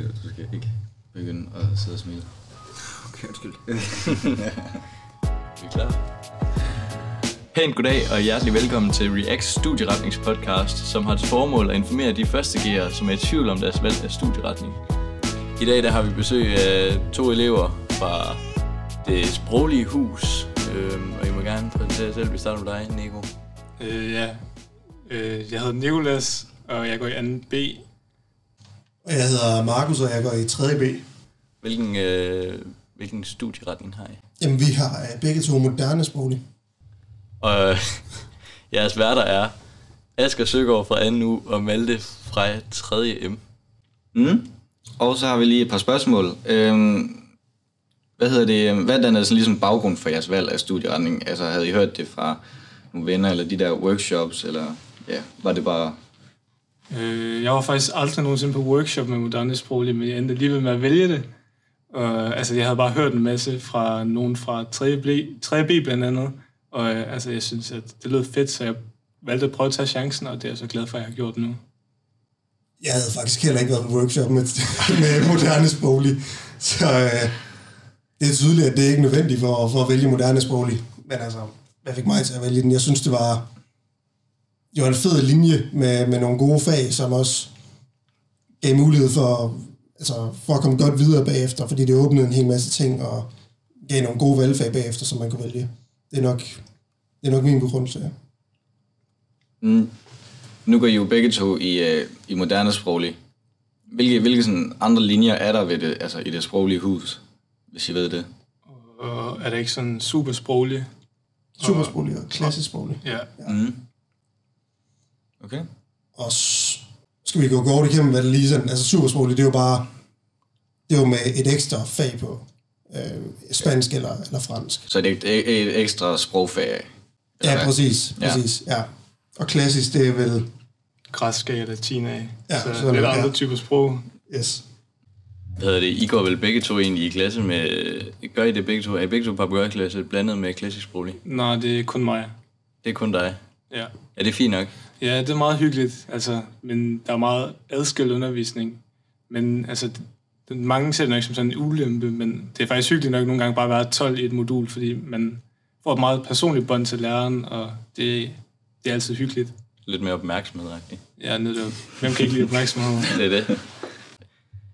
Peter, du skal ikke begynde at sidde og smile. Okay, undskyld. Er vi klar? Pænt goddag og hjertelig velkommen til Reacts studieretningspodcast, som har til formål at informere de første G'ere, som er i tvivl om deres valg af studieretning. I dag der har vi besøg af to elever fra det sproglige hus, øhm, og I må gerne præsentere jer selv. Vi starter med dig, Nico. Øh, ja. Øh, jeg hedder Nikolas, og jeg går i 2. B. Og jeg hedder Markus, og jeg går i 3. B. Hvilken, øh, hvilken studieretning har I? Jamen, vi har øh, begge to moderne sproglig. Og øh, jeres værter er Asger Søgaard fra 2. U og Malte fra 3. M. Mm. Og så har vi lige et par spørgsmål. Øhm, hvad hedder det? Hvad er sådan ligesom baggrund for jeres valg af studieretning? Altså, havde I hørt det fra nogle venner, eller de der workshops, eller ja, var det bare... Øh, jeg var faktisk aldrig nogensinde på workshop med moderne sproglige, men jeg endte alligevel med at vælge det. Og, altså, jeg havde bare hørt en masse fra nogen fra 3. B, 3. B blandt andet. Og øh, altså, jeg synes, at det lød fedt, så jeg valgte at prøve at tage chancen, og det er jeg så glad for, at jeg har gjort nu. Jeg havde faktisk heller ikke været på workshop med, med moderne sproglig. Så øh, det er tydeligt, at det ikke nødvendigt for, for at vælge moderne sproglig. Men altså, hvad fik mig til at vælge den? Jeg synes, det var, det var en fed linje med, med nogle gode fag, som også gav mulighed for, altså, for at komme godt videre bagefter, fordi det åbnede en hel masse ting, og gav nogle gode valgfag bagefter, som man kunne vælge. Det er nok, det er nok min begrundelse, ja. Mm. Nu går I jo begge to i, øh, i moderne sproglig. Hvilke, hvilke sådan andre linjer er der ved det, altså i det sproglige hus, hvis I ved det? Og er det ikke sådan super sproglig? Supersproglig og klassisk sproglig. Ja. Mm. Okay. Og skal vi gå godt igennem, hvad det lige sådan, altså supersproglig, det er jo bare, det er jo med et ekstra fag på, øh, spansk eller, eller fransk. Så det er et, et ekstra sprogfag? eller Ja, hvad? præcis, Ja. præcis, ja. Og klassisk, det er vel, Græsk og latina. Ja, så sådan lidt noget, andre ja. typer sprog. yes. Hvad hedder det? I går vel begge to egentlig i klasse med... Gør I det begge to? Er I begge to papegøjeklasse blandet med klassisk sproglig? Nej, det er kun mig. Det er kun dig. Ja. Er det fint nok? Ja, det er meget hyggeligt, altså, men der er meget adskilt undervisning. Men altså, det, mange ser det nok som sådan en ulempe, men det er faktisk hyggeligt nok nogle gange bare at være 12 i et modul, fordi man får et meget personligt bånd til læreren, og det, det er altid hyggeligt. Lidt mere opmærksomhed, ikke? Er netop, hvem kan ikke lide opmærksomhed? Det er det.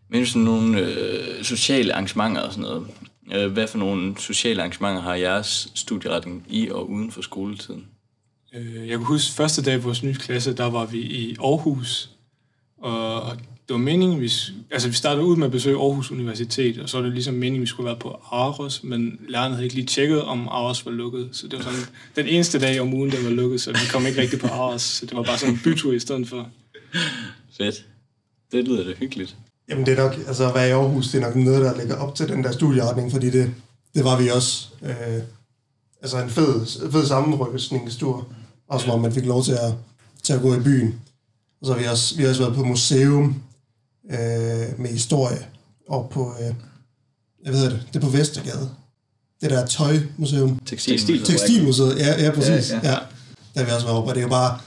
Men sådan nogle øh, sociale arrangementer og sådan noget. Øh, hvad for nogle sociale arrangementer har jeres studieretning i og uden for skoletiden? Øh, Jeg kan huske, første dag på vores nye klasse, der var vi i Aarhus, og det var meningen, vi, altså vi startede ud med at besøge Aarhus Universitet, og så var det ligesom meningen, vi skulle være på Aros, men lærerne havde ikke lige tjekket, om Aros var lukket, så det var sådan den eneste dag om ugen, der var lukket, så vi kom ikke rigtig på Aros, så det var bare sådan en bytur i stedet for. Fedt. Det lyder da hyggeligt. Jamen det er nok, altså at være i Aarhus, det er nok noget, der ligger op til den der studieretning, fordi det, det var vi også. Øh, altså en fed, fed sammenrykningstur, også hvor man fik lov til at, til at gå i byen. Og så har vi også, vi har også været på museum øh, med historie, og på, øh, jeg ved det, det er på Vestergade. Det der tøjmuseum. Tekstil. Tekstilmuseet, ja, ja præcis. Ja, Ja, ja. ja. Der har vi også været oppe, og det er jo bare,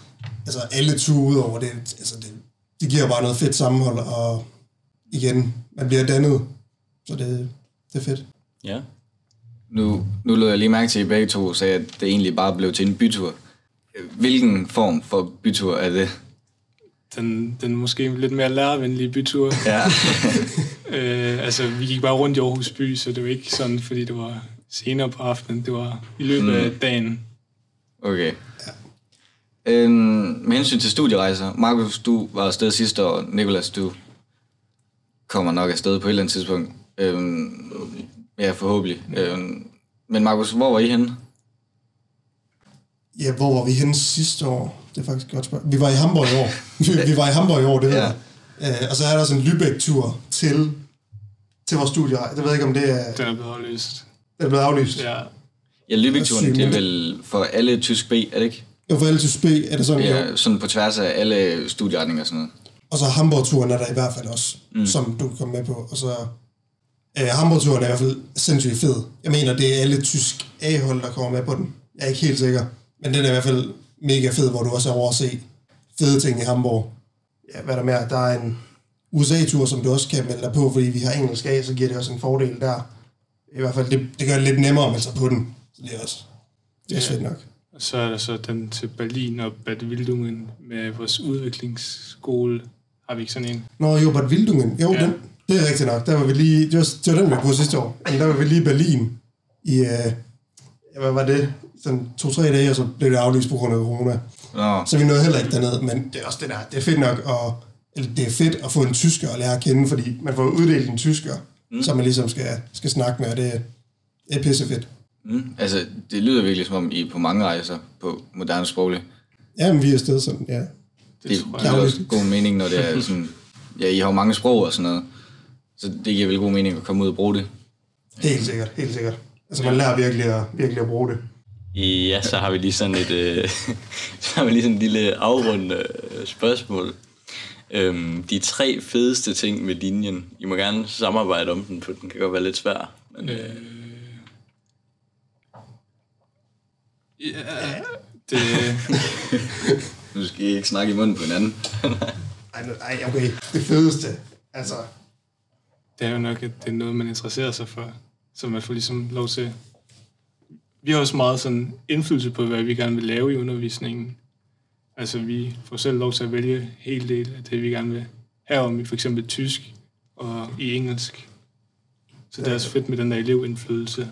altså alle ture ud over det, altså det, det giver bare noget fedt sammenhold, og igen, man bliver dannet, så det, det er fedt. Ja. Nu, nu lød jeg lige mærke til, at I begge to sagde, at det egentlig bare blev til en bytur. Hvilken form for bytur er det? Den, den måske lidt mere lærervenlige bytur. Ja. Øh, altså, vi gik bare rundt i Aarhus by, så det var ikke sådan, fordi det var senere på aftenen, det var i løbet af dagen. Okay. Øhm, med hensyn til studierejser, Markus, du var afsted sidste år, Nikolas, du kommer nok afsted på et eller andet tidspunkt. Øhm, ja, forhåbentlig. Øhm, men Markus, hvor var I henne? Ja, hvor var vi henne sidste år? Det er faktisk et godt spørgsmål. Vi var i Hamburg i år. Vi, vi var i Hamburg i år, det ved Ja. jeg. Øh, og så er der sådan en Lübeck-tur til, til vores studierej. Det ved jeg ikke, om det er, Den er blevet aflyst. den er blevet aflyst. Ja, Ja, Lübeck-turen, det er vel for alle tysk B, er det ikke? Jo, for alle til B er det sådan, ja. Ja, sådan på tværs af alle studieretninger og sådan noget. Og så Hamburg-turen er der i hvert fald også, mm. som du kan komme med på. Og så øh, Hamburg-turen er i hvert fald sindssygt fed. Jeg mener, det er alle tysk A-hold, der kommer med på den. Jeg er ikke helt sikker. Men den er i hvert fald mega fed, hvor du også er over at se fede ting i Hamburg. Ja, hvad er der mere? Der er en USA-tur, som du også kan melde dig på, fordi vi har engelsk af, så giver det også en fordel der. I hvert fald, det, det gør det lidt nemmere at melde sig på den. Så det er også, det er Ja. fedt nok. Og så er der så den til Berlin og Bad Wildungen med vores udviklingsskole. Har vi ikke sådan en? Nå, jo, Bad Wildungen. Jo, Ja. den, det er rigtigt nok. Der var vi lige, det var, det var den, vi var på sidste år. Men der var vi lige i Berlin i, øh, hvad var det? Sådan to-tre dage, og så blev det aflyst på grund af corona. Nå, Så vi nåede heller ikke derned, men det er også det der, det er fedt nok, og, eller det er fedt at få en tysker at lære at kende, fordi man får uddelt en tysker, mm. som man ligesom skal, skal snakke med, og det, det er pissefedt. mm, altså, det lyder virkelig som om, I på mange rejser på moderne sproglig. Ja, men vi er afsted sådan, ja. Det, Det tror jeg. Ja. også god mening, når det er sådan... Ja, I har jo mange sprog og sådan noget. Så det giver vel god mening at komme ud og bruge det. Helt sikkert, helt sikkert. Altså man lærer virkelig at, virkelig at bruge det. Ja, så har vi lige sådan et, øh, så har vi lige sådan et lille afrundende øh, spørgsmål. Øhm, de tre fedeste ting med linjen. I må gerne samarbejde om den, for den kan godt være lidt svær. Men, øh, Ja, det, Nu skal I ikke snakke i munden på hinanden. Ej, nu- ej, okay. Det fedeste. Altså, det er jo nok, at det er noget, man interesserer sig for. Så man får ligesom lov til... Vi har også meget sådan indflydelse på, hvad vi gerne vil lave i undervisningen. Altså, vi får selv lov til at vælge helt del af det, vi gerne vil have om i for eksempel tysk og i engelsk. Så det er også fedt med den der elevindflydelse.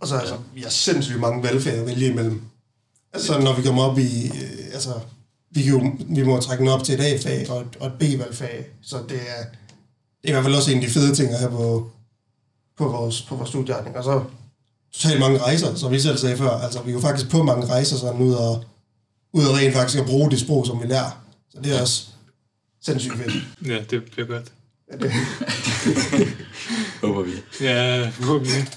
og så altså, vi har sindssygt mange valgfag at vælge imellem. Altså, når vi kommer op i, øh, altså, vi, kan jo, vi må trække den op til et A-fag og et, og et B-valgfag, så det er, det er i hvert fald også en af de fede ting at have på, på vores, på vores studieretning. Og så totalt mange rejser, som vi selv sagde før. Altså, vi er jo faktisk på mange rejser sådan ud og, ud og rent faktisk at bruge det sprog, som vi lærer. Så det er også sindssygt fedt. Ja, det bliver godt. håber vi. Ja, forhåbentlig.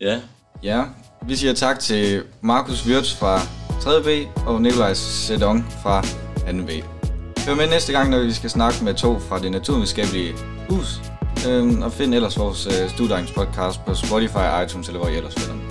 Ja, Ja, vi siger tak til Markus Wirtz fra 3B og Nikolaj Sedong fra 2B. Hør med næste gang, når vi skal snakke med to fra det naturvidenskabelige hus. Øhm, og find ellers vores øh, studieegnings podcast på Spotify, iTunes eller hvor I ellers finder den.